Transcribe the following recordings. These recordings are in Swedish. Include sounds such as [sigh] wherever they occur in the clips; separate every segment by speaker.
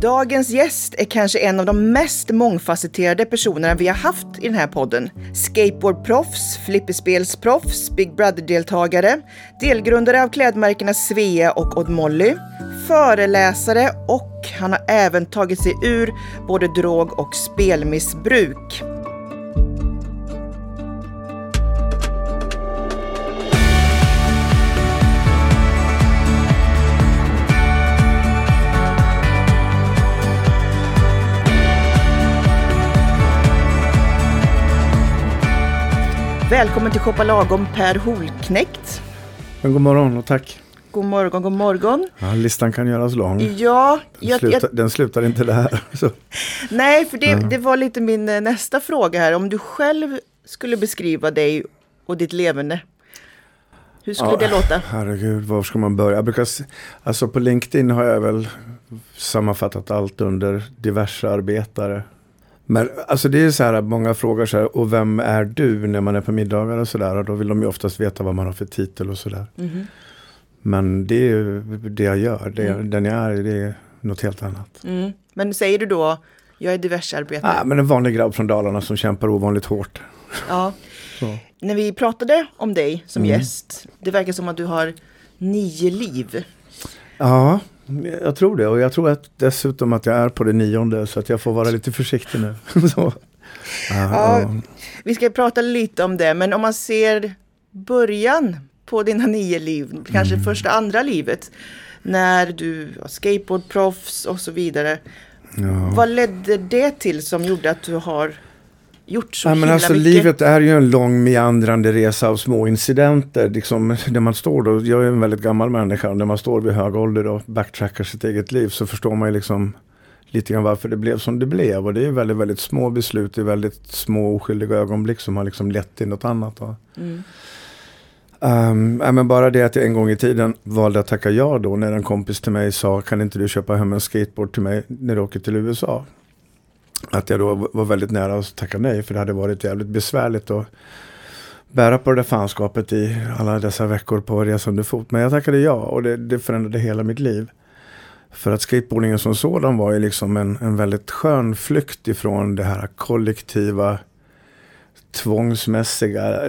Speaker 1: Dagens gäst är kanske en av de mest mångfacetterade personerna vi har haft i den här podden. Skateboardproffs, flipperspelsproffs, Big Brother-deltagare, delgrundare av klädmärkena Svea och Odd Molly, föreläsare och han har även tagit sig ur både drog och spelmissbruk. Välkommen till Shoppa Lagom Per Holknekt.
Speaker 2: Men god morgon och tack.
Speaker 1: God morgon, god morgon.
Speaker 2: Ja, listan kan göras lång.
Speaker 1: Ja,
Speaker 2: Den,
Speaker 1: jag,
Speaker 2: slutar,
Speaker 1: jag,
Speaker 2: den slutar inte där. [laughs] Så.
Speaker 1: nej, för det, det var lite min eh, nästa fråga här. Om du själv skulle beskriva dig och ditt levande, hur skulle
Speaker 2: Ja,
Speaker 1: det låta?
Speaker 2: Herregud, var ska man börja? Jag brukar, alltså på LinkedIn har jag väl sammanfattat allt under diverse arbetare. Men alltså det är så här, många frågar så här, och vem är du när man är på middagar och sådär? Och då vill de ju oftast veta vad man har för titel och sådär.
Speaker 1: Mhm.
Speaker 2: Men det är ju det jag gör, det,
Speaker 1: Mm.
Speaker 2: den jag är, det är något helt annat.
Speaker 1: Mm. Men säger du då, jag är diversarbetare?
Speaker 2: Ah, men en vanlig grabb från Dalarna som kämpar ovanligt hårt.
Speaker 1: Ja. [laughs]
Speaker 2: Så.
Speaker 1: När vi pratade om dig som
Speaker 2: Mm.
Speaker 1: gäst, det verkar som att du har nio liv.
Speaker 2: Ja, jag tror det. Och jag tror att dessutom att jag är på det nionde så att jag får vara lite försiktig nu. [laughs] Ja.
Speaker 1: ja. Vi ska prata lite om det, men om man ser början på dina nio liv, kanske
Speaker 2: Mm.
Speaker 1: första, andra livet, när du var skateboardproffs och så vidare.
Speaker 2: Ja.
Speaker 1: Vad ledde det till som gjorde att du har gjort så
Speaker 2: Ja, men alltså,
Speaker 1: mycket?
Speaker 2: livet är ju en lång meandrande resa av små incidenter. Liksom, där man står då, jag är en väldigt gammal människa, när man står vid hög ålder och backtrackar sitt eget liv så förstår man ju liksom lite grann varför det blev som det blev. Och det är väldigt, väldigt små beslut i väldigt små oskyldiga ögonblick som har liksom lett till något annat.
Speaker 1: Mm.
Speaker 2: Um, men bara det att jag en gång i tiden valde att tacka ja då när en kompis till mig sa kan inte du köpa hem en skateboard till mig när du åker till USA. Att jag då var väldigt nära att tacka nej för det hade varit jävligt besvärligt att bära på det där fanskapet i alla dessa veckor på resande fot. Men jag tackade ja och det, det förändrade hela mitt liv. För att skateboardingen som sådan var ju liksom en, en väldigt skön flykt ifrån det här kollektiva tvångsmässiga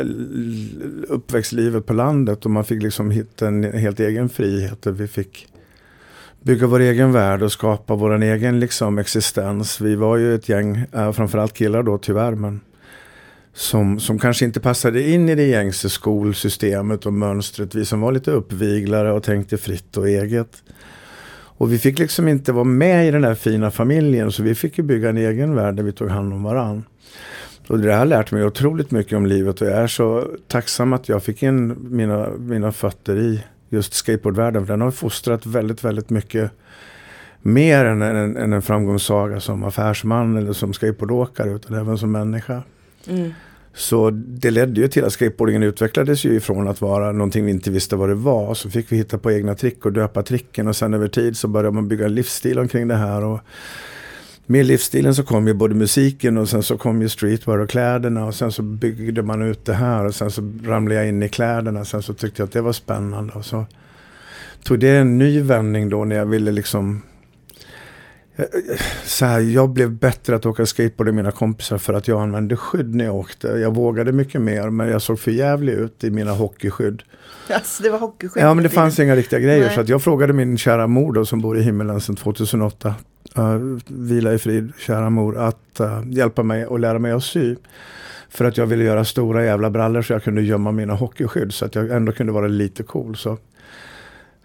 Speaker 2: uppväxtlivet på landet och man fick liksom hitta en helt egen frihet och vi fick bygga vår egen värld och skapa vår egen liksom existens. Vi var ju ett gäng, eh, framförallt killar då tyvärr, men som, som kanske inte passade in i det gängse skolsystemet och mönstret. Vi som var lite uppviglare och tänkte fritt och eget. Och vi fick liksom inte vara med i den där fina familjen så vi fick ju bygga en egen värld där vi tog hand om varann. Och det har lärt mig otroligt mycket om livet och jag är så tacksam att jag fick in mina, mina fötter i just skateboardvärlden. För den har fostrat väldigt, väldigt mycket mer än en, än en framgångssaga som affärsman eller som skateboardåkare utan även som människa.
Speaker 1: Mm.
Speaker 2: Så det ledde ju till att skateboardingen utvecklades ju ifrån att vara någonting vi inte visste vad det var. Så fick vi hitta på egna trick och döpa tricken och sen över tid så började man bygga en livsstil omkring det här. Och med livsstilen så kom ju både musiken och sen så kom ju streetwear och kläderna och sen så byggde man ut det här och sen så ramlade jag in i kläderna. Sen så tyckte jag att det var spännande och så tog det en ny vändning då när jag ville liksom så här, jag blev bättre att åka skateboard än mina kompisar för att jag använde skydd när jag åkte. Jag vågade mycket mer men jag såg för jävlig ut i mina hockeyskydd.
Speaker 1: Alltså, det var hockeyskydd.
Speaker 2: Ja men det fanns inga riktiga grejer
Speaker 1: Nej.
Speaker 2: så att jag frågade min kära mor då som bor i himmelen sedan 2008. Uh, vila i frid, kära mor, att eh, hjälpa mig och lära mig att sy. För att jag ville göra stora jävla brallor så jag kunde gömma mina hockeyskydd så att jag ändå kunde vara lite cool. Så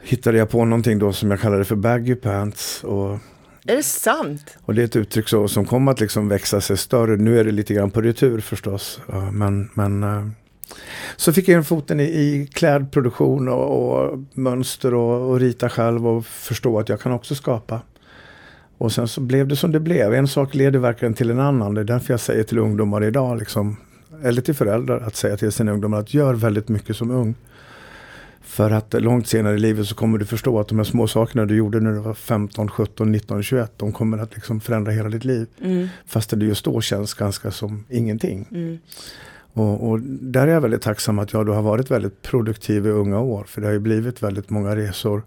Speaker 2: hittade jag på någonting då som jag kallade för baggy pants. Och
Speaker 1: Är det sant?
Speaker 2: och det är ett uttryck så, som kommer att liksom växa sig större. Nu är det lite grann på retur förstås. Ja, men, men, eh, så fick jag in foten i, i klädproduktion och, och mönster och, och rita själv och förstå att jag kan också skapa. Och sen så blev det som det blev. En sak leder verkligen till en annan. Det är därför jag säger till ungdomar idag, liksom, eller till föräldrar, att säga till sina ungdomar att gör väldigt mycket som ung. För att långt senare i livet så kommer du förstå att de här små sakerna du gjorde när du var 15, 17, 19, 21, de kommer att liksom förändra hela ditt liv.
Speaker 1: Mm,
Speaker 2: Fast det just då känns ganska som ingenting.
Speaker 1: mm,
Speaker 2: Och, och där är jag väldigt tacksam att jag då har varit väldigt produktiv i unga år. För det har ju blivit väldigt många resor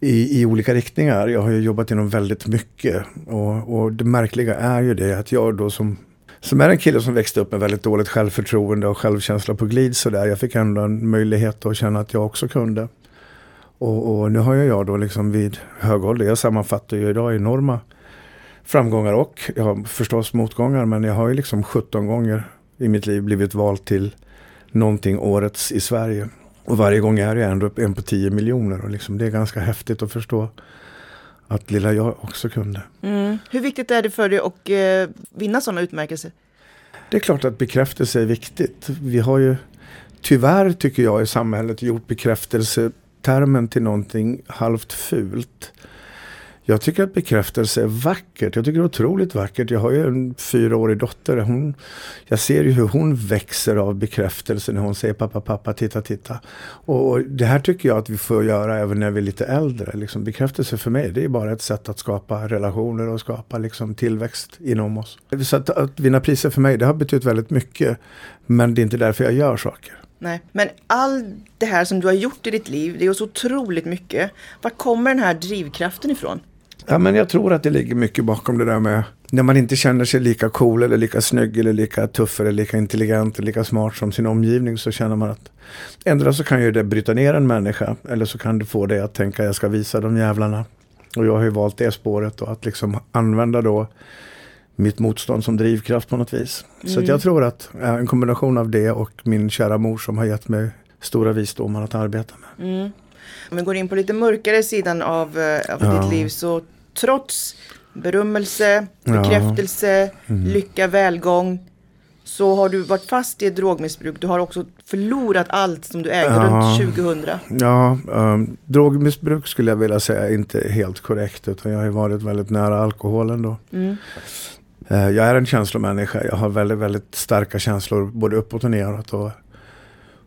Speaker 2: i, i olika riktningar. Jag har ju jobbat inom väldigt mycket. Och, och det märkliga är ju det att jag då som som är en kille som växte upp med väldigt dåligt självförtroende och självkänsla på glid sådär. Jag fick ändå en möjlighet att känna att jag också kunde. Och, och nu har jag då liksom vid hög ålder, jag sammanfattar ju idag enorma framgångar och jag har förstås motgångar men jag har ju liksom 17 gånger i mitt liv blivit vald till någonting årets i Sverige. Och varje gång är jag ändå en på 10 miljoner och liksom det är ganska häftigt att förstå att lilla jag också kunde.
Speaker 1: Mm. Hur viktigt är det för dig att eh, vinna sådana utmärkelser?
Speaker 2: Det är klart att bekräftelse är viktigt. Vi har ju tyvärr tycker jag i samhället gjort bekräftelsetermen till någonting halvt fult. Jag tycker att bekräftelse är vackert. Jag tycker det är otroligt vackert. Jag har ju en fyraårig dotter. Hon, jag ser ju hur hon växer av bekräftelse när hon säger pappa, pappa, titta, titta. Och, det här tycker jag att vi får göra även när vi är lite äldre. Liksom, bekräftelse för mig, det är bara ett sätt att skapa relationer och skapa liksom, tillväxt inom oss. Så att, att vinna priser för mig, det har betytt väldigt mycket. Men det är inte därför jag gör saker.
Speaker 1: Nej, men allt det här som du har gjort i ditt liv, det är så otroligt mycket. Var kommer den här drivkraften ifrån?
Speaker 2: Ja, men jag tror att det ligger mycket bakom det där med när man inte känner sig lika cool eller lika snygg eller lika tuff eller lika intelligent eller lika smart som sin omgivning så känner man att ändå så kan ju det bryta ner en människa eller så kan det få dig att tänka jag ska visa de jävlarna. Och jag har ju valt det spåret och att liksom använda då mitt motstånd som drivkraft på något vis. Mm. Så jag tror att en kombination av det och min kära mor som har gett mig stora visdomar att arbeta med.
Speaker 1: Mm. Om vi går in på lite mörkare sidan av, eh, av ja. ditt liv så trots berömmelse, bekräftelse, ja. mm. lycka, välgång så har du varit fast i ett drogmissbruk. Du har också förlorat allt som du ägde ja. runt 2000.
Speaker 2: Ja, um, drogmissbruk skulle jag vilja säga är inte helt korrekt. Utan jag har varit väldigt nära alkoholen då. Mm. Uh, jag är en känslomänniska. Jag har väldigt, väldigt starka känslor både uppåt och neråt. Och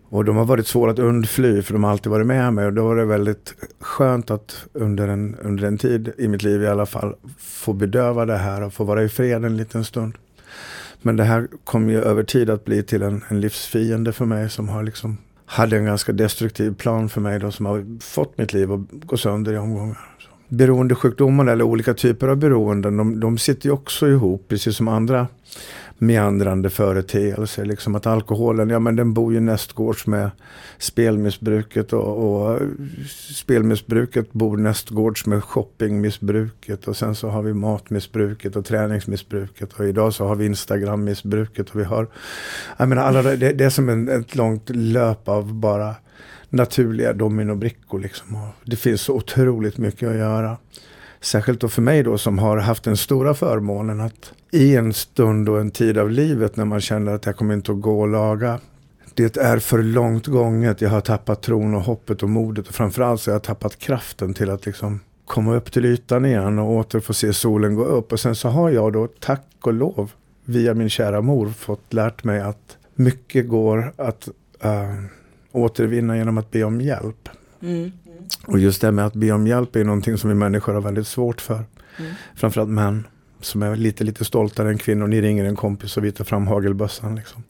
Speaker 2: och de har varit svåra att undfly för de har alltid varit med mig. Och då var det väldigt skönt att under en, under en tid i mitt liv i alla fall få bedöva det här och få vara i fred en liten stund. Men det här kom ju över tid att bli till en, en livsfiende för mig som har liksom hade en ganska destruktiv plan för mig då som har fått mitt liv att gå sönder i omgångar. Beroendesjukdomar eller olika typer av beroenden, de, de sitter ju också ihop precis som andra meandrande företeelse. Liksom att alkoholen, ja men den bor ju nästgårds med spelmissbruket och, och spelmissbruket bor nästgårds med shoppingmissbruket och sen så har vi matmissbruket och träningsmissbruket och idag så har vi Instagrammissbruket och vi har, jag menar alla, det, det är som en, ett långt löp av bara naturliga dominobrickor liksom. Och det finns så otroligt mycket att göra. Särskilt då för mig då som har haft den stora förmånen att i en stund och en tid av livet när man känner att jag kommer inte att gå och laga. Det är för långt gånget. Jag har tappat tron och hoppet och modet och framförallt så har jag tappat kraften till att liksom komma upp till ytan igen och åter få se solen gå upp. Och sen så har jag då tack och lov via min kära mor fått lärt mig att mycket går att uh, återvinna genom att be om hjälp. Mm. Och just det med att be om hjälp är någonting som vi människor har väldigt svårt för. Mm. Framförallt män som är lite, lite stoltare än kvinnor. Ni ringer en kompis och vi tar fram hagelbössan. Liksom.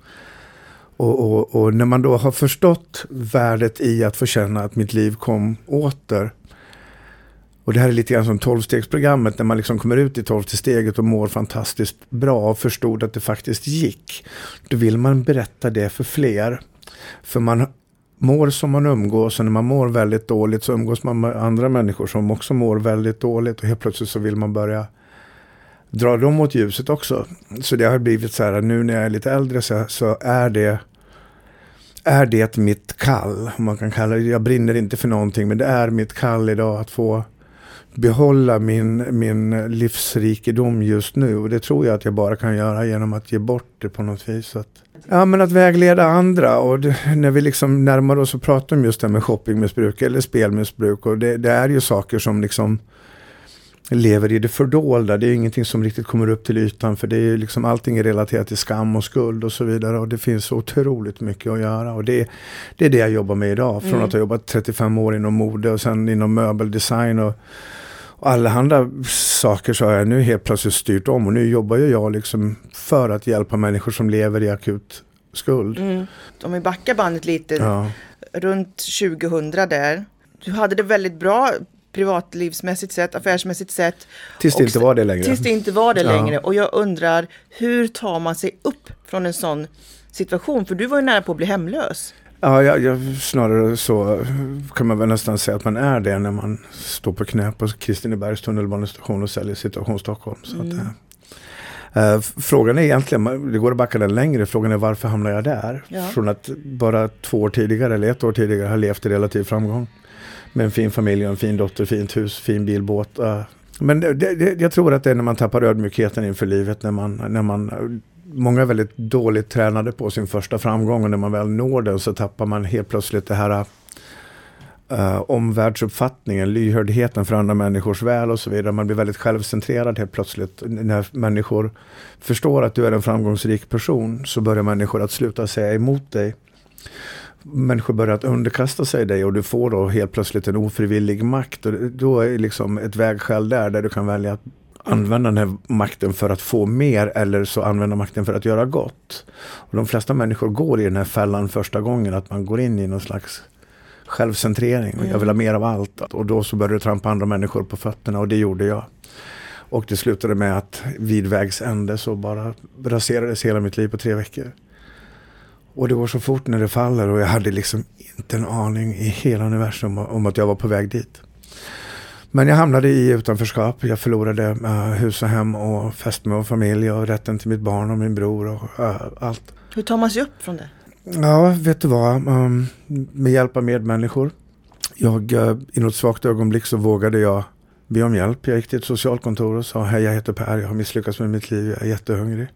Speaker 2: Och, och, och, när man då har förstått värdet i att få känna att mitt liv kom åter. Och det här är lite grann som tolvstegsprogrammet när man liksom kommer ut i tolfte steget och mår fantastiskt bra och förstod att det faktiskt gick. Då vill man berätta det för fler. För man mår som man umgås och när man mår väldigt dåligt så umgås man med andra människor som också mår väldigt dåligt och helt plötsligt så vill man börja dra dem mot ljuset också. Så det har blivit så här, nu när jag är lite äldre så, så är det är det mitt kall. Man kan kalla det, jag brinner inte för någonting men det är mitt kall idag att få behålla min, min livsrikedom just nu. Och det tror jag att jag bara kan göra genom att ge bort det på något vis. Att, ja, men att vägleda andra. Och det, när vi liksom närmar oss och pratar om just det här med shoppingmissbruk eller spelmissbruk. Och det, det är ju saker som liksom lever i det fördolda. Det är ingenting som riktigt kommer upp till ytan för det är liksom allting är relaterat till skam och skuld och så vidare. Och det finns otroligt mycket att göra. Och det, det är det jag jobbar med idag. Från mm. att ha jobbat 35 år inom mode och sen inom möbeldesign och, och allehanda saker så har jag nu helt plötsligt styrt om. Och nu jobbar ju jag liksom för att hjälpa människor som lever i akut skuld. Mm.
Speaker 1: Om vi backar bandet lite, ja. runt 2000 där. Du hade det väldigt bra privatlivsmässigt sett, affärsmässigt sett.
Speaker 2: Tills det inte var det längre.
Speaker 1: Tills det inte var det
Speaker 2: Ja.
Speaker 1: längre. Och jag undrar, hur tar man sig upp från en sån situation? För du var ju nära på att bli hemlös.
Speaker 2: Ja, jag, jag, snarare så kan man väl nästan säga att man är det när man står på knä på Kristinebergs tunnelbanestation och säljer Situation Stockholm. Så
Speaker 1: Mm.
Speaker 2: att, eh, eh, frågan är egentligen, det går att backa den längre, frågan är varför hamnar jag där?
Speaker 1: Ja.
Speaker 2: Från att bara två år tidigare eller ett år tidigare ha levt i relativ framgång. Med en fin familj, en fin dotter, fint hus, fin bil, båt. eh. Men det, det, jag tror att det är när man tappar ödmjukheten inför livet, när man, när man Många är väldigt dåligt tränade på sin första framgång och när man väl når den så tappar man helt plötsligt det här uh, omvärldsuppfattningen, lyhördheten för andra människors väl och så vidare. Man blir väldigt självcentrerad helt plötsligt. När människor förstår att du är en framgångsrik person så börjar människor att sluta säga emot dig. Människor börjar att underkasta sig dig och du får då helt plötsligt en ofrivillig makt. Och då är liksom ett vägskäl där, där du kan välja att använda den här makten för att få mer eller så använda makten för att göra gott. Och de flesta människor går i den här fällan första gången, att man går in i någon slags självcentrering. Och jag vill ha mer av allt. Och då så började du trampa andra människor på fötterna och det gjorde jag. Och det slutade med att vid vägs ände så bara raserades hela mitt liv på tre veckor. Och det går så fort när det faller och jag hade liksom inte en aning i hela universum om att jag var på väg dit. Men jag hamnade i utanförskap. Jag förlorade uh, hus och hem och fästmö och familj och rätten till mitt barn och min bror och uh, allt.
Speaker 1: Hur tar man sig upp från det?
Speaker 2: Ja, vet du vad? Um, med hjälp av medmänniskor. Jag, uh, I något svagt ögonblick så vågade jag be om hjälp. Jag gick till ett socialkontor och sa hej jag heter Per, jag har misslyckats med mitt liv, jag är jättehungrig.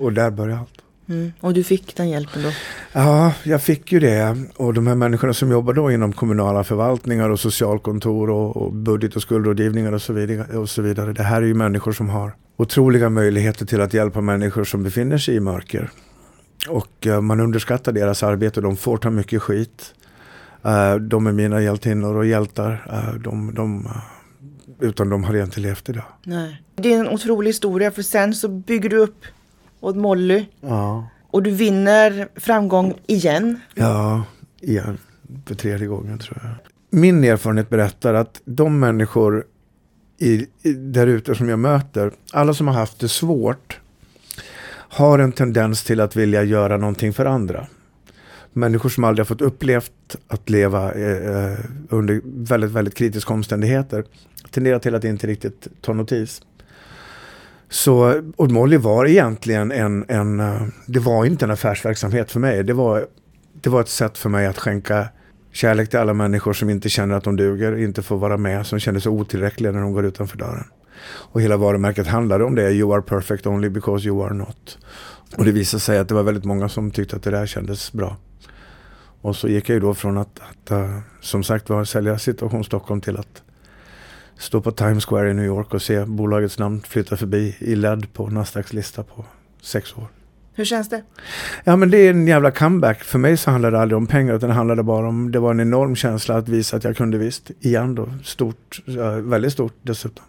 Speaker 2: Och där började allt.
Speaker 1: Mm. Och du fick den hjälpen då?
Speaker 2: Ja, jag fick ju det. Och de här människorna som jobbar då inom kommunala förvaltningar och socialkontor och, och budget och skuldrådgivningar och så, vidare, och så vidare. Det här är ju människor som har otroliga möjligheter till att hjälpa människor som befinner sig i mörker. Och uh, man underskattar deras arbete. De får ta mycket skit. Uh, de är mina hjältinnor och hjältar. Uh, de, de, utan de hade jag inte levt idag.
Speaker 1: Nej. Det är en otrolig historia för sen så bygger du upp åt Molly.
Speaker 2: Ja.
Speaker 1: Och du vinner framgång igen.
Speaker 2: Ja, igen. För tredje gången tror jag. Min erfarenhet berättar att de människor i, i, där ute som jag möter, alla som har haft det svårt, har en tendens till att vilja göra någonting för andra. Människor som aldrig har fått upplevt att leva eh, under väldigt, väldigt kritiska omständigheter tenderar till att inte riktigt ta notis. Så, och Molly var egentligen en, en, eh, det var inte en affärsverksamhet för mig. Det var, det var ett sätt för mig att skänka kärlek till alla människor som inte känner att de duger, inte får vara med, som känner sig otillräckliga när de går utanför dörren. Och hela varumärket handlade om det, you are perfect only because you are not. Och det visade sig att det var väldigt många som tyckte att det där kändes bra. Och så gick jag ju då från att, att eh, som sagt var sälja Situation Stockholm till att stå på Times Square i New York och se bolagets namn flytta förbi i LED på Nasdaqs lista på sex år.
Speaker 1: Hur känns det?
Speaker 2: Ja men det är en jävla comeback. För mig så handlade det aldrig om pengar utan det handlade bara om, det var en enorm känsla att visa att jag kunde visst. Igen då, stort, väldigt stort dessutom.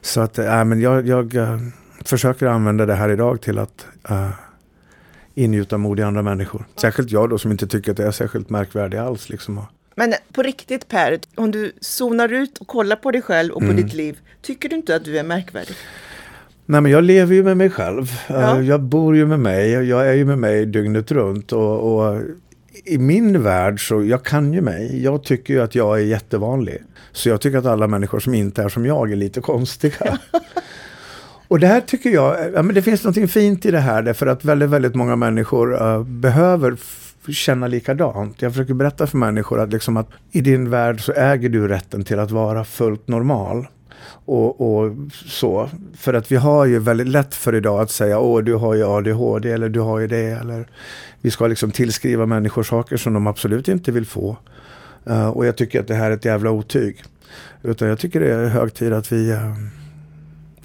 Speaker 2: Så att, äh, men jag, jag äh, försöker använda det här idag till att äh, ingjuta mod i andra människor. Särskilt jag då som inte tycker att det är särskilt märkvärdig alls. Liksom.
Speaker 1: Men på riktigt Per, om du zonar ut och kollar på dig själv och på
Speaker 2: Mm.
Speaker 1: ditt liv, tycker du inte att du är märkvärdig?
Speaker 2: Nej men jag lever ju med mig själv.
Speaker 1: Ja.
Speaker 2: Uh, Jag bor ju med mig. Jag är ju med mig dygnet runt. Och, och i min värld så, jag kan ju mig. Jag tycker ju att jag är jättevanlig. Så jag tycker att alla människor som inte är som jag är lite konstiga. [laughs] och det här tycker jag, ja, men det finns något fint i det här. Därför att väldigt, väldigt många människor uh, behöver känna likadant. Jag försöker berätta för människor att, liksom att i din värld så äger du rätten till att vara fullt normal. Och, och, så. För att vi har ju väldigt lätt för idag att säga åh du har ju ADHD eller du har ju det. Eller vi ska liksom tillskriva människor saker som de absolut inte vill få. Uh, och jag tycker att det här är ett jävla otyg. Utan jag tycker det är hög tid att vi, uh,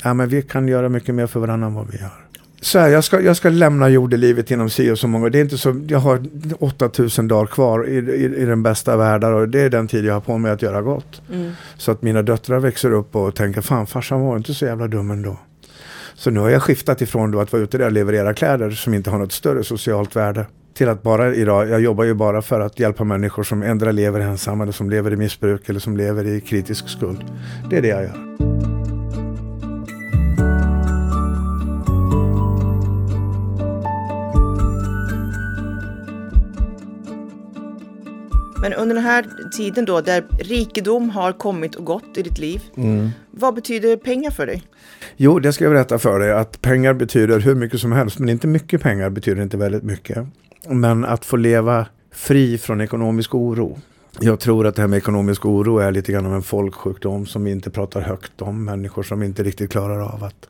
Speaker 2: ja, men vi kan göra mycket mer för varandra än vad vi gör. Så här, jag, ska, jag ska lämna jordelivet inom si och så många. Det är inte så, jag har 8000 dagar kvar i, i, i den bästa världen och det är den tid jag har på mig att göra gott.
Speaker 1: Mm.
Speaker 2: Så att mina döttrar växer upp och tänker fan farsan var inte så jävla dum ändå. Så nu har jag skiftat ifrån då att vara ute där och leverera kläder som inte har något större socialt värde till att bara idag, jag jobbar ju bara för att hjälpa människor som ändra lever ensamma eller som lever i missbruk eller som lever i kritisk skuld. Det är det jag gör.
Speaker 1: Men under den här tiden då, där rikedom har kommit och gått i ditt liv, mm. vad betyder pengar för dig?
Speaker 2: Jo, det ska jag berätta för dig, att pengar betyder hur mycket som helst, men inte mycket pengar betyder inte väldigt mycket. Men att få leva fri från ekonomisk oro. Jag tror att det här med ekonomisk oro är lite grann av en folksjukdom som vi inte pratar högt om. Människor som inte riktigt klarar av att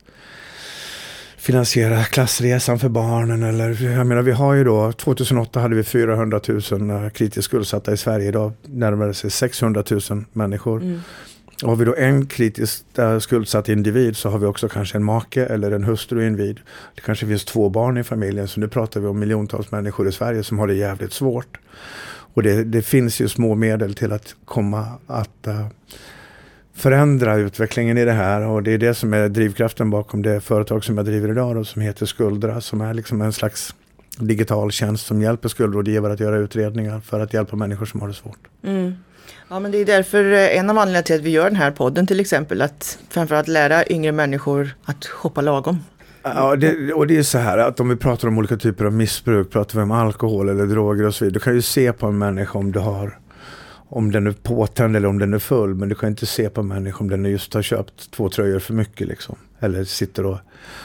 Speaker 2: finansiera klassresan för barnen. Eller, jag menar, vi har ju då, 2008 hade vi 400 000 eh, kritiskt skuldsatta i Sverige. Idag närmar det sig 600 000 människor. Mm. Och har vi då en kritiskt uh, skuldsatt individ så har vi också kanske en make eller en hustru invid. Det kanske finns två barn i familjen så nu pratar vi om miljontals människor i Sverige som har det jävligt svårt. Och det, det finns ju små medel till att komma att uh, förändra utvecklingen i det här och det är det som är drivkraften bakom det företag som jag driver idag då, som heter Skuldra som är liksom en slags digital tjänst som hjälper skuldrådgivare att göra utredningar för att hjälpa människor som har det svårt. Mm.
Speaker 1: Ja men det är därför eh, en av anledningarna till att vi gör den här podden till exempel att framförallt lära yngre människor att shoppa lagom.
Speaker 2: Ja, det, och det är så här att om vi pratar om olika typer av missbruk, pratar vi om alkohol eller droger och så vidare. Du kan ju se på en människa om du har om den är påtänd eller om den är full. Men du kan inte se på människor om den just har köpt två tröjor för mycket. Liksom. Eller sitter och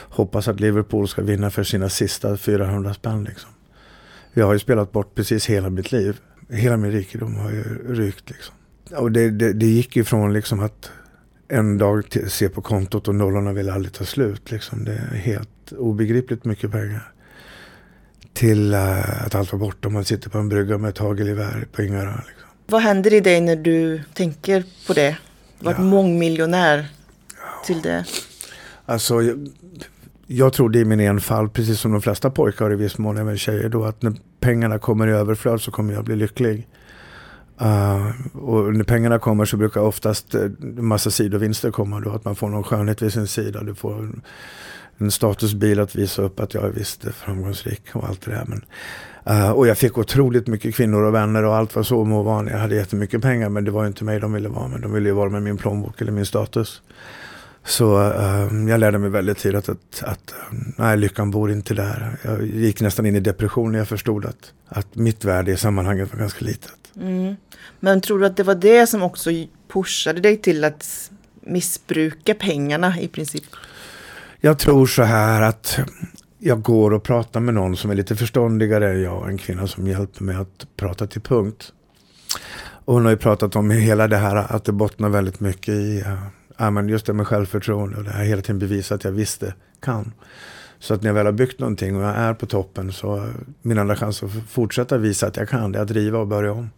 Speaker 2: hoppas att Liverpool ska vinna för sina sista 400 spänn. Liksom. Jag har ju spelat bort precis hela mitt liv. Hela min rikedom har ju rykt. Liksom. Och det, det, det gick ifrån liksom att en dag till, se på kontot och nollorna vill aldrig ta slut. Liksom. Det är helt obegripligt mycket pengar. Till uh, att allt var borta. Man sitter på en brygga med ett hagelgevär på Ingarö. Liksom.
Speaker 1: Vad händer i dig när du tänker på det? Vart ja. mångmiljonär till det?
Speaker 2: Alltså, jag, jag tror det är min enfald, precis som de flesta pojkar i viss mån, även tjejer, då, att när pengarna kommer i överflöd så kommer jag bli lycklig. Uh, och när pengarna kommer så brukar oftast en uh, massa sidovinster komma då. Att man får någon skönhet vid sin sida. Du får en, en statusbil att visa upp att jag är visst framgångsrik och allt det där. Men Uh, och jag fick otroligt mycket kvinnor och vänner och allt var så må vara. Jag hade jättemycket pengar men det var inte mig de ville vara med. De ville ju vara med min plånbok eller min status. Så uh, jag lärde mig väldigt tidigt att, att uh, nej, lyckan bor inte där. Jag gick nästan in i depression när jag förstod att, att mitt värde i sammanhanget var ganska litet. Mm.
Speaker 1: Men tror du att det var det som också pushade dig till att missbruka pengarna i princip?
Speaker 2: Jag tror så här att jag går och pratar med någon som är lite förståndigare än jag, en kvinna som hjälper mig att prata till punkt. Och hon har ju pratat om hela det här att det bottnar väldigt mycket i eh, ja, men just det med självförtroende och det här hela tiden bevisa att jag visste kan. Så att när jag väl har byggt någonting och jag är på toppen så eh, min enda chans att fortsätta visa att jag kan det är att driva och börja om.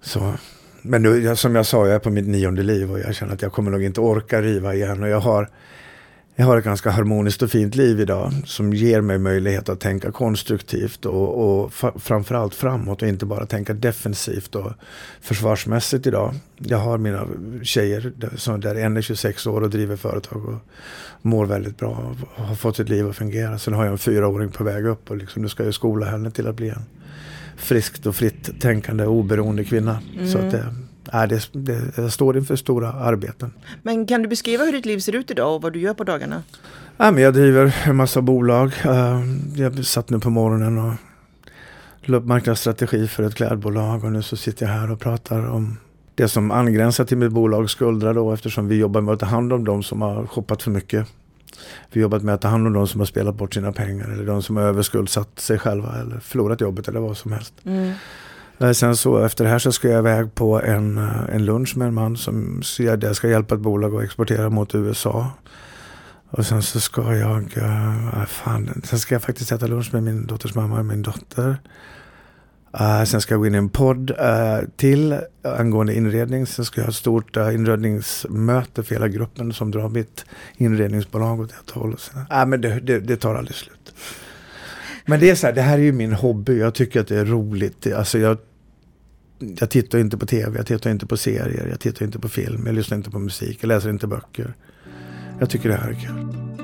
Speaker 2: Så, men nu, som jag sa, jag är på mitt nionde liv och jag känner att jag kommer nog inte orka riva igen. Och jag har jag har ett ganska harmoniskt och fint liv idag som ger mig möjlighet att tänka konstruktivt och, och framförallt framåt och inte bara tänka defensivt och försvarsmässigt idag. Jag har mina tjejer som där en är 26 år och driver företag och mår väldigt bra och har fått sitt liv att fungera. Sen har jag en fyraåring på väg upp och liksom, nu ska jag skola henne till att bli en friskt och fritt tänkande oberoende kvinna. Mm. Så att det, Nej, det, det, jag står inför stora arbeten.
Speaker 1: Men kan du beskriva hur ditt liv ser ut idag och vad du gör på dagarna?
Speaker 2: Ja, men jag driver en massa bolag. Eh, jag satt nu på morgonen och la upp marknadsstrategi för ett klädbolag och nu så sitter jag här och pratar om det som angränsar till mitt bolag Skuldra då eftersom vi jobbar med att ta hand om de som har shoppat för mycket. Vi har jobbat med att ta hand om de som har spelat bort sina pengar eller de som har överskuldsatt sig själva eller förlorat jobbet eller vad som helst. Mm. Eh, sen så efter det här så ska jag iväg på en, eh, en lunch med en man som jag ska hjälpa ett bolag att exportera mot USA. Och sen så ska jag, eh, äh, fan, sen ska jag faktiskt äta lunch med min dotters mamma och min dotter. Uh, sen ska jag gå in i en podd uh, till angående inredning. Sen ska jag ha ett stort uh, inredningsmöte för hela gruppen som drar mitt inredningsbolag åt ett håll. Uh, men det, det, det tar aldrig slut. Men det är så här, det här är ju min hobby. Jag tycker att det är roligt. Alltså jag, jag tittar inte på tv, jag tittar inte på serier, jag tittar inte på film, jag lyssnar inte på musik, jag läser inte böcker. Jag tycker det här är kul.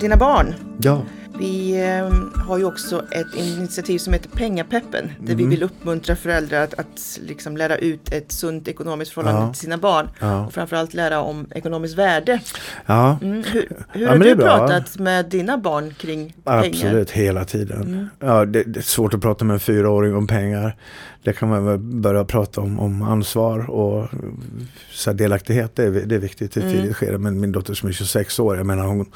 Speaker 1: Dina barn.
Speaker 2: Ja.
Speaker 1: Vi eh, har ju också ett initiativ som heter Pengapeppen där vi
Speaker 2: Mm.
Speaker 1: vill uppmuntra föräldrar att, att liksom lära ut ett sunt ekonomiskt förhållande
Speaker 2: Ja.
Speaker 1: till sina barn
Speaker 2: Ja.
Speaker 1: och framförallt lära om ekonomiskt värde.
Speaker 2: ja.
Speaker 1: Mm. Hur, hur har du pratat med dina barn kring pengar?
Speaker 2: Absolut, hela tiden.
Speaker 1: Mm.
Speaker 2: Ja, det, det är svårt att prata med en fyraåring om pengar. Det kan man väl börja prata om, om ansvar och så delaktighet. Det är, det är viktigt i ett
Speaker 1: Mm.
Speaker 2: tidigt skede. Men min dotter som är 26 år, jag menar hon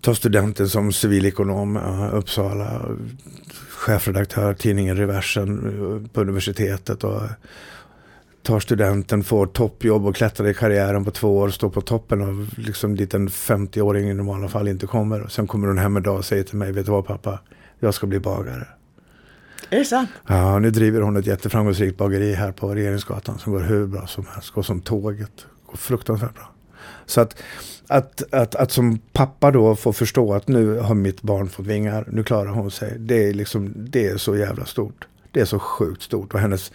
Speaker 2: tar studenten som civilekonom Uppsala. Chefredaktör tidningen Reversen eh, på universitetet. Och, tar studenten, får toppjobb och klättrar i karriären på två år, står på toppen av liksom dit en 50-åring i normala fall inte kommer. Sen kommer hon hem en dag och säger till mig, vet du vad pappa, jag ska bli bagare.
Speaker 1: Är det sant?
Speaker 2: Ja, nu driver hon ett jätteframgångsrikt bageri här på Regeringsgatan som går hur bra som helst, går som tåget, går fruktansvärt bra. Så att, att, att, att som pappa då få förstå att nu har mitt barn fått vingar, nu klarar hon sig, det är, liksom, det är så jävla stort. Det är så sjukt stort och hennes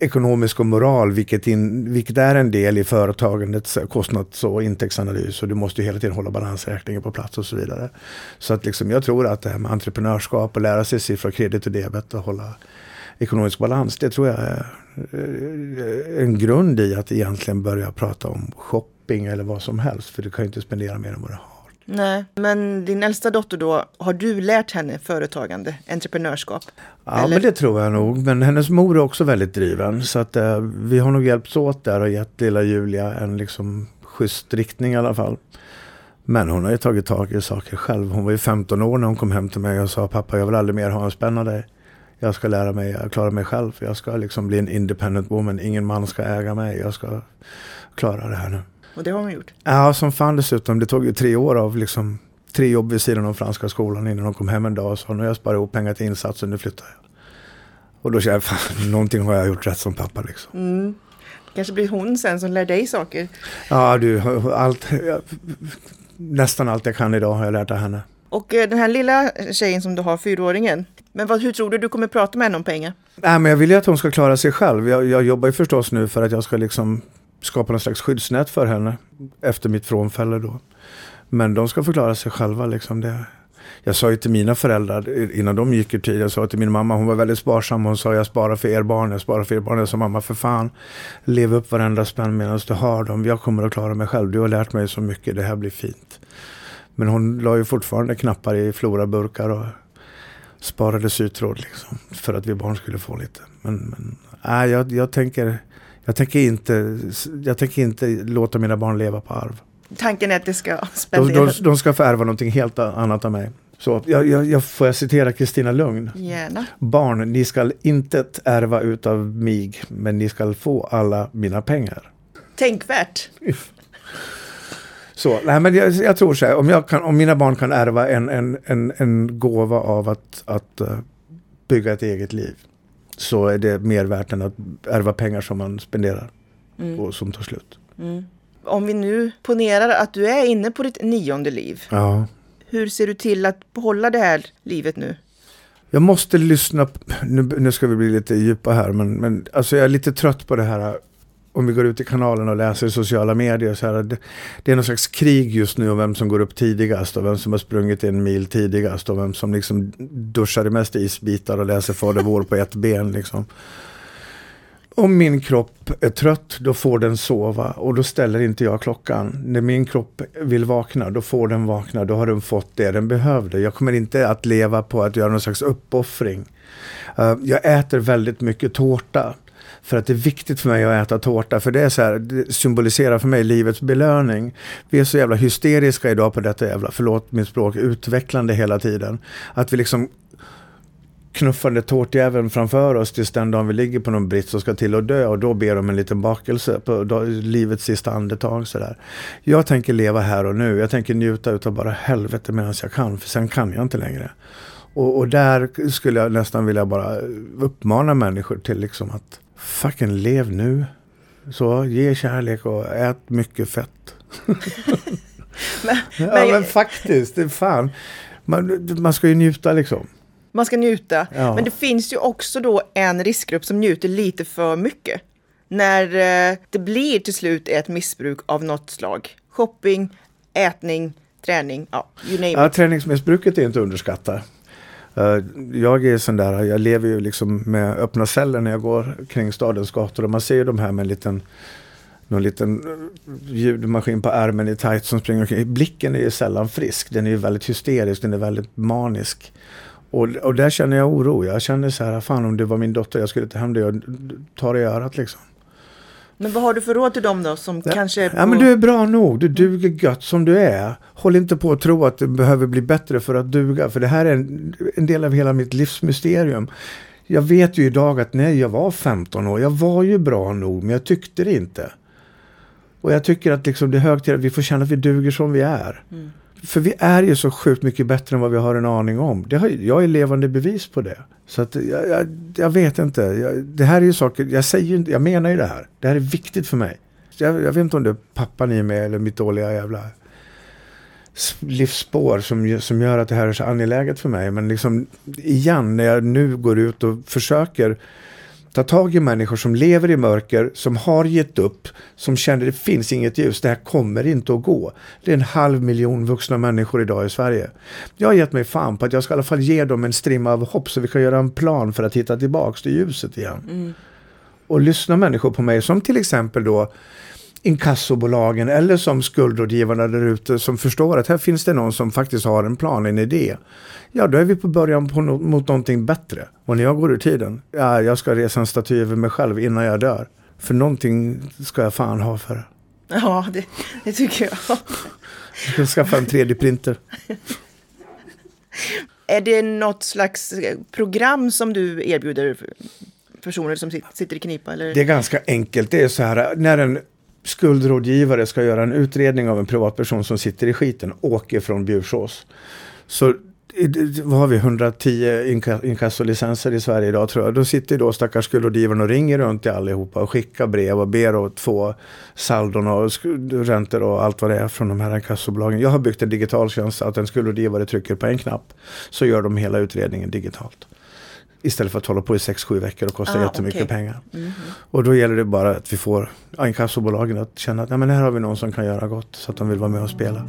Speaker 2: ekonomisk och moral, vilket, in, vilket är en del i företagandets kostnads och intäktsanalys och du måste ju hela tiden hålla balansräkningen på plats och så vidare. Så att liksom, jag tror att det här med entreprenörskap och lära sig siffror, kredit och debet och hålla ekonomisk balans, det tror jag är eh, en grund i att egentligen börja prata om shopping eller vad som helst, för du kan ju inte spendera mer än vad du har.
Speaker 1: Nej, men din äldsta dotter då, har du lärt henne företagande, entreprenörskap?
Speaker 2: Ja,
Speaker 1: Eller?
Speaker 2: men det tror jag nog. Men hennes mor är också väldigt driven. Så att eh, vi har nog hjälpts åt där och gett lilla Julia en liksom schysst riktning i alla fall. Men hon har ju tagit tag i saker själv. Hon var ju 15 år när hon kom hem till mig och sa pappa jag vill aldrig mer ha en spänn av dig. Jag ska lära mig, jag klara mig själv. Jag ska liksom bli en independent woman. Ingen man ska äga mig. Jag ska klara det här nu.
Speaker 1: Och det har hon gjort.
Speaker 2: Ja, som fan dessutom. Det tog ju tre år av liksom tre jobb vid sidan av franska skolan innan de kom hem en dag och sa nu har jag sparat ihop pengar till insatsen, nu flyttar jag. Och då kände jag, fan, någonting har jag gjort rätt som pappa liksom.
Speaker 1: Mm. Kanske blir hon sen som lär dig saker.
Speaker 2: Ja, du, allt, jag, nästan allt jag kan idag har jag lärt av henne.
Speaker 1: Och eh, den här lilla tjejen som du har, fyraåringen. Men vad, hur tror du du kommer prata med henne om pengar?
Speaker 2: Nej, men jag vill ju att hon ska klara sig själv. Jag, jag jobbar ju förstås nu för att jag ska liksom skapa någon slags skyddsnät för henne efter mitt frånfälle då. Men de ska förklara sig själva liksom. Det, jag sa ju till mina föräldrar innan de gick ur tid, jag sa till min mamma, hon var väldigt sparsam, hon sa jag sparar för er barn, jag sparar för er barn. Jag sa mamma för fan, lev upp varenda spänn medan du har dem. Jag kommer att klara mig själv, du har lärt mig så mycket, det här blir fint. Men hon la ju fortfarande knappar i floraburkar och sparade sytråd liksom, för att vi barn skulle få lite. Men, men nej, jag, jag, tänker, jag, tänker inte, jag tänker inte låta mina barn leva på arv.
Speaker 1: Tanken är att det ska
Speaker 2: De, de,
Speaker 1: spenderas.
Speaker 2: de ska få ärva någonting helt annat av mig. Så jag, jag, jag får jag citera Kristina Lugn.
Speaker 1: Gärna.
Speaker 2: Barn, ni skall inte ärva utav mig, men ni skall få alla mina pengar.
Speaker 1: Tänkvärt.
Speaker 2: Så, nej, men jag, jag tror så här, om, kan, om mina barn kan ärva en, en, en, en gåva av att, att uh, bygga ett eget liv så är det mer värt än att ärva pengar som man spenderar
Speaker 1: Mm.
Speaker 2: och som tar slut.
Speaker 1: Mm. Om vi nu ponerar att du är inne på ditt nionde liv.
Speaker 2: Ja.
Speaker 1: Hur ser du till att behålla det här livet nu?
Speaker 2: Jag måste lyssna, nu, nu ska vi bli lite djupa här, men, men alltså jag är lite trött på det här om vi går ut i kanalen och läser i sociala medier. Så här, det, det är någon slags krig just nu om vem som går upp tidigast och vem som har sprungit en mil tidigast och vem som liksom duschar i mest isbitar och läser Fader vår på ett ben. Liksom. Om min kropp är trött, då får den sova och då ställer inte jag klockan. När min kropp vill vakna, då får den vakna. Då har den fått det den behövde. Jag kommer inte att leva på att göra någon slags uppoffring. Eh, jag äter väldigt mycket tårta. För att det är viktigt för mig att äta tårta. För det, är så här, det symboliserar för mig livets belöning. Vi är så jävla hysteriska idag på detta jävla, förlåt mitt språk, utvecklande hela tiden. Att vi liksom knuffande tårtjäveln framför oss tills den dagen vi ligger på någon brits och ska till och dö och då ber om en liten bakelse på livets sista andetag. Sådär. Jag tänker leva här och nu. Jag tänker njuta utav bara helvete medan jag kan, för sen kan jag inte längre. Och, och där skulle jag nästan vilja bara uppmana människor till liksom att fucking lev nu. Så ge kärlek och ät mycket fett. [laughs]
Speaker 1: Men,
Speaker 2: Ja
Speaker 1: men-
Speaker 2: men faktiskt, det är fan. Man, man ska ju njuta liksom.
Speaker 1: Man ska njuta.
Speaker 2: Ja.
Speaker 1: Men det finns ju också då en riskgrupp som njuter lite för mycket. När eh, det blir till slut ett missbruk av något slag. Shopping, ätning, träning, ja, you name
Speaker 2: Ja,
Speaker 1: it.
Speaker 2: träningsmissbruket är inte att underskatta. Eh, Eh, jag är sån där, jag lever ju liksom med öppna celler när jag går kring stadens gator och man ser ju de här med en liten någon liten eh, ljudmaskin på ärmen i tight som springer omkring. Blicken är ju sällan frisk, den är ju väldigt hysterisk, den är väldigt manisk. Och, och där känner jag oro. Jag känner så här, fan om det var min dotter, jag skulle ta hem det och ta det i örat liksom.
Speaker 1: Men vad har du för råd till dem då som
Speaker 2: Ja.
Speaker 1: kanske är på...
Speaker 2: Ja men du är bra nog, du duger gött som du är. Håll inte på att tro att du behöver bli bättre för att duga, för det här är en, en del av hela mitt livsmysterium. Jag vet ju idag att när jag var 15 år, jag var ju bra nog, men jag tyckte det inte. Och jag tycker att liksom det är hög tid att vi får känna att vi duger som vi är.
Speaker 1: Mm.
Speaker 2: För vi är ju så sjukt mycket bättre än vad vi har en aning om. Det har, jag är levande bevis på det. Så att jag, jag, jag vet inte. Jag, det här är ju saker, jag säger ju inte, jag menar ju det här. Det här är viktigt för mig. Jag, jag vet inte om det är pappan i mig eller mitt dåliga jävla livsspår som, som gör att det här är så angeläget för mig. Men liksom igen, när jag nu går ut och försöker ta tag i människor som lever i mörker, som har gett upp, som känner det finns inget ljus, det här kommer inte att gå. Det är en halv miljon vuxna människor idag i Sverige. Jag har gett mig fan på att jag ska i alla fall ge dem en strimma av hopp så vi kan göra en plan för att hitta tillbaks till ljuset igen.
Speaker 1: Mm.
Speaker 2: Och lyssna människor på mig som till exempel då inkassobolagen eller som skuldrådgivarna där ute som förstår att här finns det någon som faktiskt har en plan, en idé. Ja, då är vi på början på no- mot någonting bättre. Och när jag går ur tiden, ja, jag ska resa en staty över mig själv innan jag dör. För någonting ska jag fan ha för det.
Speaker 1: Ja, det, det tycker jag.
Speaker 2: Jag ska skaffa en 3D-printer.
Speaker 1: Är det något slags program som du erbjuder för personer som sit- sitter i knipa? Eller?
Speaker 2: Det är ganska enkelt. Det är så här, när en skuldrådgivare ska göra en utredning av en privatperson som sitter i skiten, åker från Bjursås. Så vad har vi, 110 inkassolicenser i Sverige idag tror jag. Då sitter då stackars skuldrådgivaren och ringer runt till allihopa och skickar brev och ber att få saldon och räntor och allt vad det är från de här inkassobolagen. Jag har byggt en digital tjänst att en skuldrådgivare trycker på en knapp så gör de hela utredningen digitalt. Istället för att hålla på i 6-7 veckor och kosta
Speaker 1: Ah,
Speaker 2: jättemycket
Speaker 1: okej.
Speaker 2: pengar.
Speaker 1: Mhm.
Speaker 2: Och då gäller det bara att vi får inkassobolagen att känna att nej, men här har vi någon som kan göra gott så att de vill vara med och spela.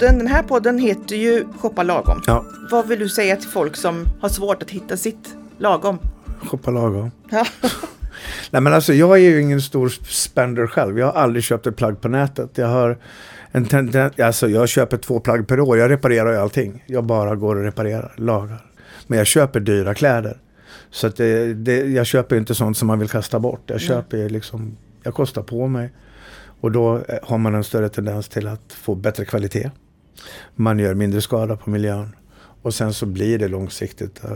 Speaker 1: Den, den här podden heter ju Shoppa lagom.
Speaker 2: Ja,
Speaker 1: Vad vill du säga till folk som har svårt att hitta sitt lagom?
Speaker 2: shoppa lagom.
Speaker 1: Ja. [laughs]
Speaker 2: Nej men alltså jag är ju ingen stor spender själv. Jag har aldrig köpt ett plagg på nätet. Jag har en tendens, alltså jag köper två plagg per år. Jag reparerar ju allting. Jag bara går och reparerar, lagar. Men jag köper dyra kläder. Så att det, det, jag köper inte sånt som man vill kasta bort. Jag köper ju liksom, jag kostar på mig. Och då eh, har man en större tendens till att få bättre kvalitet. Man gör mindre skada på miljön. Och sen så blir det långsiktigt eh,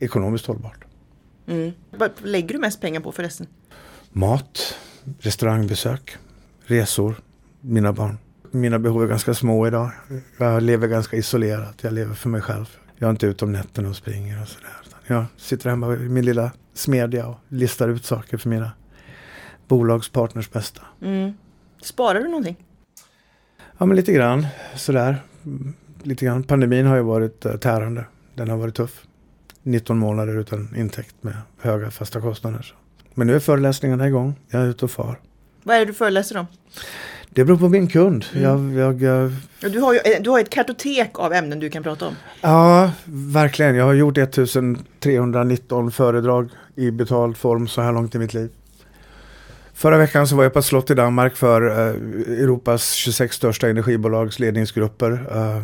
Speaker 2: ekonomiskt hållbart.
Speaker 1: Mm. Vad lägger du mest pengar på förresten?
Speaker 2: Mat, restaurangbesök, resor, mina barn. Mina behov är ganska små idag. Jag lever ganska isolerat. Jag lever för mig själv. Jag är inte ute om nätterna och springer och sådär. Jag sitter hemma i min lilla smedja och listar ut saker för mina bolagspartners bästa.
Speaker 1: Mm. Sparar du någonting?
Speaker 2: Ja, men lite grann sådär. Lite grann. Pandemin har ju varit eh, tärande. Den har varit tuff. 19 månader utan intäkt med höga fasta kostnader. Så. Men nu är föreläsningarna igång. Jag är ute och far.
Speaker 1: Vad är det du föreläser om?
Speaker 2: Det beror på min kund.
Speaker 1: Mm.
Speaker 2: Jag, jag, eh,
Speaker 1: Ja, Du har ju eh, du har ett kartotek av ämnen du kan prata om.
Speaker 2: ja, verkligen. Jag har gjort 1319 föredrag i betald form så här långt i mitt liv. Förra veckan så var jag på ett slott i Danmark för eh, Europas 26 största energibolags ledningsgrupper. Eh,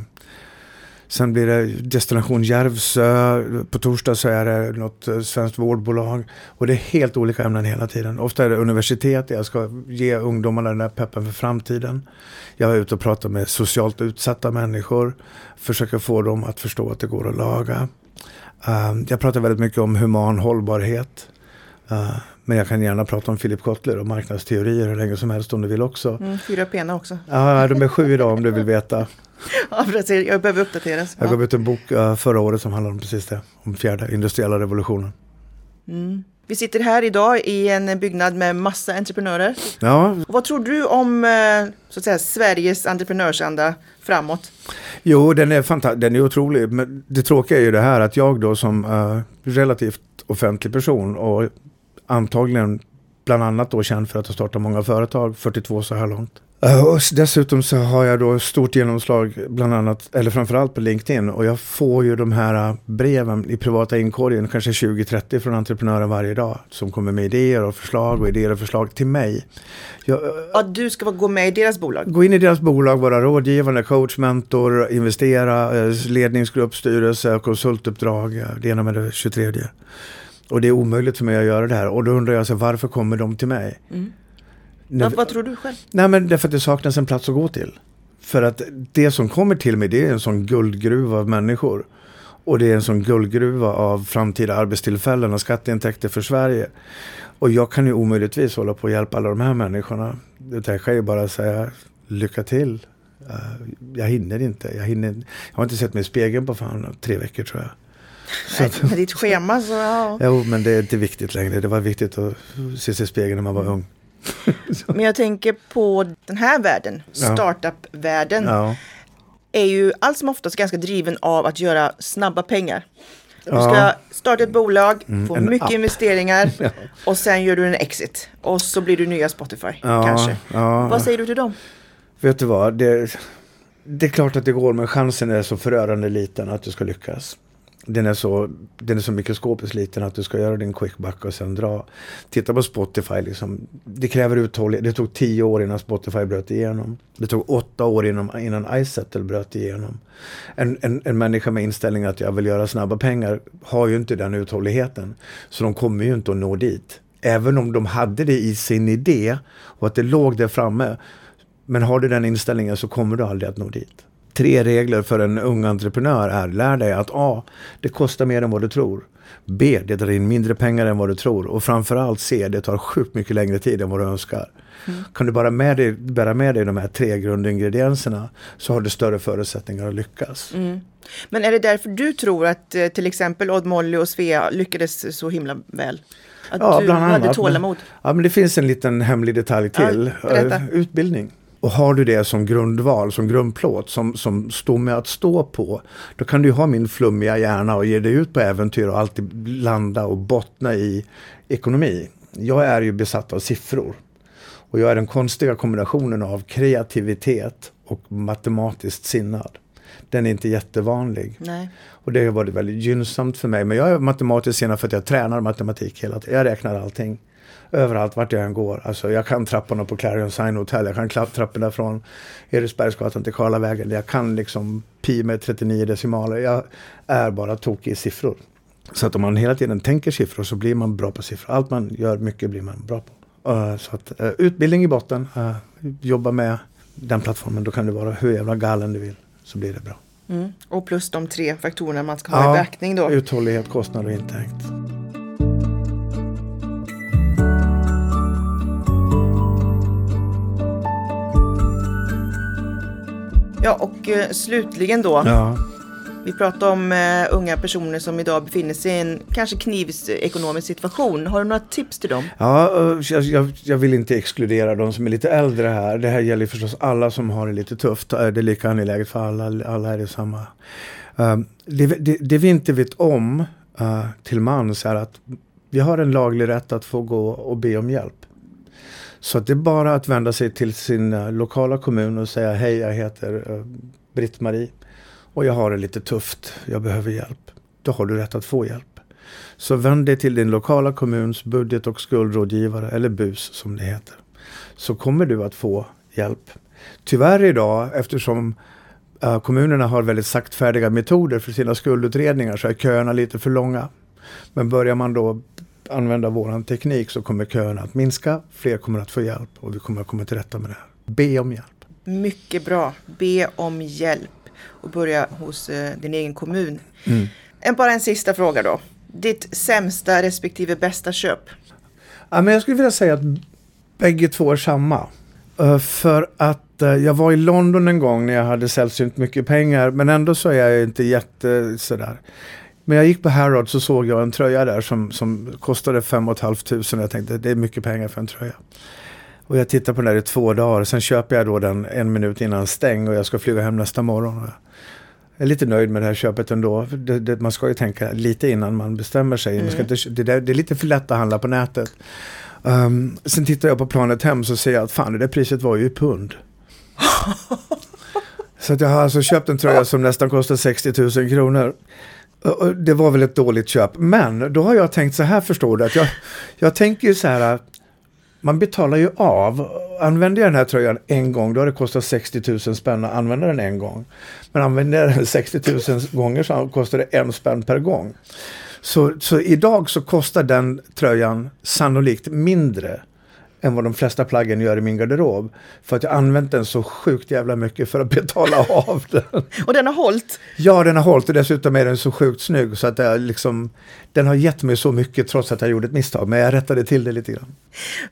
Speaker 2: sen blir det Destination Järvsö. På torsdag så är det något eh, svenskt vårdbolag. Och det är helt olika ämnen hela tiden. Ofta är det universitet där jag ska ge ungdomarna den här peppen för framtiden. Jag är ute och pratar med socialt utsatta människor. Försöker få dem att förstå att det går att laga. Eh, jag pratar väldigt mycket om human hållbarhet. Eh, men jag kan gärna prata om Philip Kotler och marknadsteorier hur länge som helst om du vill också.
Speaker 1: Mm, fyra pena också.
Speaker 2: Ja, de är sju idag om du vill veta. [laughs]
Speaker 1: Ja, precis. Jag behöver uppdateras.
Speaker 2: Jag gav ut en bok eh, förra året som handlar om precis det. Om fjärde industriella revolutionen.
Speaker 1: Mm. Vi sitter här idag i en byggnad med massa entreprenörer.
Speaker 2: Ja,
Speaker 1: Vad tror du om eh, så att säga, Sveriges entreprenörsanda framåt?
Speaker 2: jo den är fantastisk. Den är otrolig. Men det tråkiga är ju det här att jag då som eh, relativt offentlig person och antagligen bland annat då känd för att ha startat många företag, 42 så här långt. Uh, och dessutom så har jag då stort genomslag, bland annat, eller framförallt på LinkedIn. Och jag får ju de här breven i privata inkorgen, kanske 20-30 från entreprenörer varje dag. Som kommer med idéer och förslag och idéer och förslag till mig.
Speaker 1: Jag, ja, du ska gå med i deras bolag?
Speaker 2: Gå in i deras bolag, vara rådgivande, coach, mentor, investera, eh, ledningsgrupp, styrelse, konsultuppdrag, det ena med det 23. Och det är omöjligt för mig att göra det här. Och då undrar jag, så, varför kommer de till mig? Mm.
Speaker 1: Vad, vad tror du själv?
Speaker 2: Nej men därför att det saknas en plats att gå till. För att det som kommer till mig det är en sån guldgruva av människor. Och det är en sån guldgruva av framtida arbetstillfällen och skatteintäkter för Sverige. Och jag kan ju omöjligtvis hålla på och hjälpa alla de här människorna. Utan jag kan ju bara säga lycka till. Jag hinner inte. Jag, hinner, jag har inte sett mig i spegeln på fan tre veckor tror jag. [laughs]
Speaker 1: Nej, med ditt schema så ja.
Speaker 2: Jo, men det är inte viktigt längre. Det var viktigt att se sig i spegeln när man var ung. [laughs]
Speaker 1: Men jag tänker på den här världen, startup-världen. Ja. Är ju allt som oftast ganska driven av att göra snabba pengar. Du ska starta ett bolag, mm, få mycket app. investeringar [laughs] ja. och sen gör du en exit. Och så blir du nya Spotify ja, kanske. Ja. Vad säger du till dem?
Speaker 2: Vet du vad, det, det är klart att det går men chansen är så förörande liten att du ska lyckas den är så, den är så mikroskopiskt liten att du ska göra din quickback och sen dra. Titta på Spotify, liksom, det kräver uthållighet. Det tog tio år innan Spotify bröt igenom. Det tog åtta år innan, innan iSettle bröt igenom. En, en, en människa med inställning att jag vill göra snabba pengar har ju inte den uthålligheten. Så de kommer ju inte att nå dit. Även om de hade det i sin idé och att det låg där framme. Men har du den inställningen så kommer du aldrig att nå dit tre regler för en ung entreprenör är lär dig att A. Det kostar mer än vad du tror. B. Det drar in mindre pengar än vad du tror. Och framförallt C. Det tar sjukt mycket längre tid än vad du önskar. Mm. Kan du bara med dig, bära med dig de här tre grundingredienserna så har du större förutsättningar att lyckas. Mm.
Speaker 1: Men är det därför du tror att eh, till exempel Odd Molly och Svea lyckades så himla väl? Att ja, du bland annat. hade tålamod?
Speaker 2: ja, men det finns en liten hemlig detalj till. Ja, Utbildning. Och har du det som grundval, som grundplåt, som, som stomme att stå på, då kan du ha min flummiga hjärna och ge dig ut på äventyr och alltid landa och bottna i ekonomi. Jag är ju besatt av siffror. Och jag är den konstiga kombinationen av kreativitet och matematiskt sinnad. Den är inte jättevanlig.
Speaker 1: Nej.
Speaker 2: Och det har varit väldigt gynnsamt för mig. Men jag är matematiskt sinnad för att jag tränar matematik hela tiden. Jag räknar allting överallt vart jag än går. Alltså, jag kan trapporna på Clarion Sign Hotel, jag kan trapporna från Eriksbergsgatan till Karlavägen. Jag kan liksom pi med 39 decimaler. Jag är bara tokig i siffror. Så att om man hela tiden tänker siffror så blir man bra på siffror. Allt man gör mycket blir man bra på. Uh, så att, uh, utbildning i botten, uh, jobba med den plattformen. Då kan du vara hur jävla galen du vill så blir det bra.
Speaker 1: Mm. Och plus de tre faktorerna man ska ha ja, i beaktning då.
Speaker 2: Uthållighet, kostnad och intäkt.
Speaker 1: Ja, och eh, slutligen då.
Speaker 2: Ja.
Speaker 1: Vi pratar om eh, unga personer som idag befinner sig i en kanske knivsekonomisk situation. Har du några tips till dem?
Speaker 2: Ja, jag, jag, jag, vill inte exkludera de som är lite äldre här. Det här gäller förstås alla som har det lite tufft. Det är lika angeläget för alla. Alla är det samma. Uh, det, det, det, vi inte vet om uh, till mans är att vi har en laglig rätt att få gå och be om hjälp. Så det är bara att vända sig till sin eh, lokala kommun och säga hej, jag heter eh, Britt-Marie och jag har det lite tufft, jag behöver hjälp. Då har du rätt att få hjälp. Så vänd dig till din lokala kommuns budget och skuldrådgivare, eller BUS som det heter. Så kommer du att få hjälp. Tyvärr idag, eftersom eh, kommunerna har väldigt saktfärdiga metoder för sina skuldutredningar, så är köerna lite för långa. Men börjar man då använda våran teknik så kommer köerna att minska, fler kommer att få hjälp och vi kommer att komma till rätta med det här. Be om hjälp.
Speaker 1: Mycket bra. Be om hjälp och börja hos eh, din egen kommun. Mm. En, bara en sista fråga då. Ditt sämsta respektive bästa köp?
Speaker 2: Ja, men jag skulle vilja säga att bägge två är samma. Uh, för att uh, jag var i London en gång när jag hade sällsynt mycket pengar men ändå så är jag inte jätte sådär. Men jag gick på Harrods så såg jag en tröja där som, som kostade 5 500. Jag tänkte det är mycket pengar för en tröja. Och jag tittade på den där i två dagar. Sen köper jag då den en minut innan stäng och jag ska flyga hem nästa morgon. Jag är lite nöjd med det här köpet ändå. Det, det, man ska ju tänka lite innan man bestämmer sig. Mm. Man ska inte, det, där, det är lite för lätt att handla på nätet. Um, sen tittar jag på planet hem så ser jag att fan det där priset var ju i pund. [laughs] så att jag har alltså köpt en tröja som nästan kostar 60 000 kronor. Det var väl ett dåligt köp. Men då har jag tänkt så här förstår du. Att jag, jag tänker ju så här. Man betalar ju av. Använder jag den här tröjan en gång då har det kostat 60 000 spänn att använda den en gång. Men använder jag den 60 000 gånger så kostar det en spänn per gång. Så, så idag så kostar den tröjan sannolikt mindre än vad de flesta plaggen gör i min garderob. För att jag använt den så sjukt jävla mycket för att betala [laughs] av den.
Speaker 1: Och den har hållit?
Speaker 2: Ja, den har hållit och dessutom är den så sjukt snygg så att jag liksom, den har gett mig så mycket trots att jag gjorde ett misstag. Men jag rättade till det lite grann.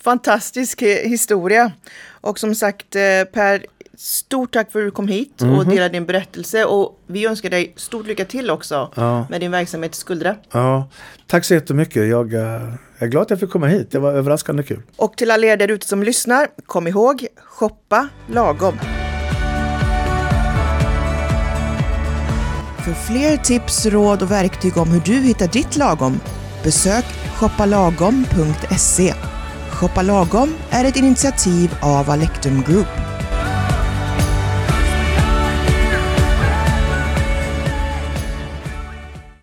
Speaker 1: Fantastisk historia. Och som sagt, eh, Per, Stort tack för att du kom hit och mm -hmm. delade din berättelse och vi önskar dig stort lycka till också ja. med din verksamhet i Skuldra.
Speaker 2: Ja, tack så jättemycket. Jag, eh, jag är glad att jag fick komma hit. Det var överraskande kul.
Speaker 1: Och till alla er där ute som lyssnar, kom ihåg, shoppa lagom. För fler tips, råd och verktyg om hur du hittar ditt lagom, besök shoppalagom.se. Shoppa lagom är ett initiativ av Alektum Group.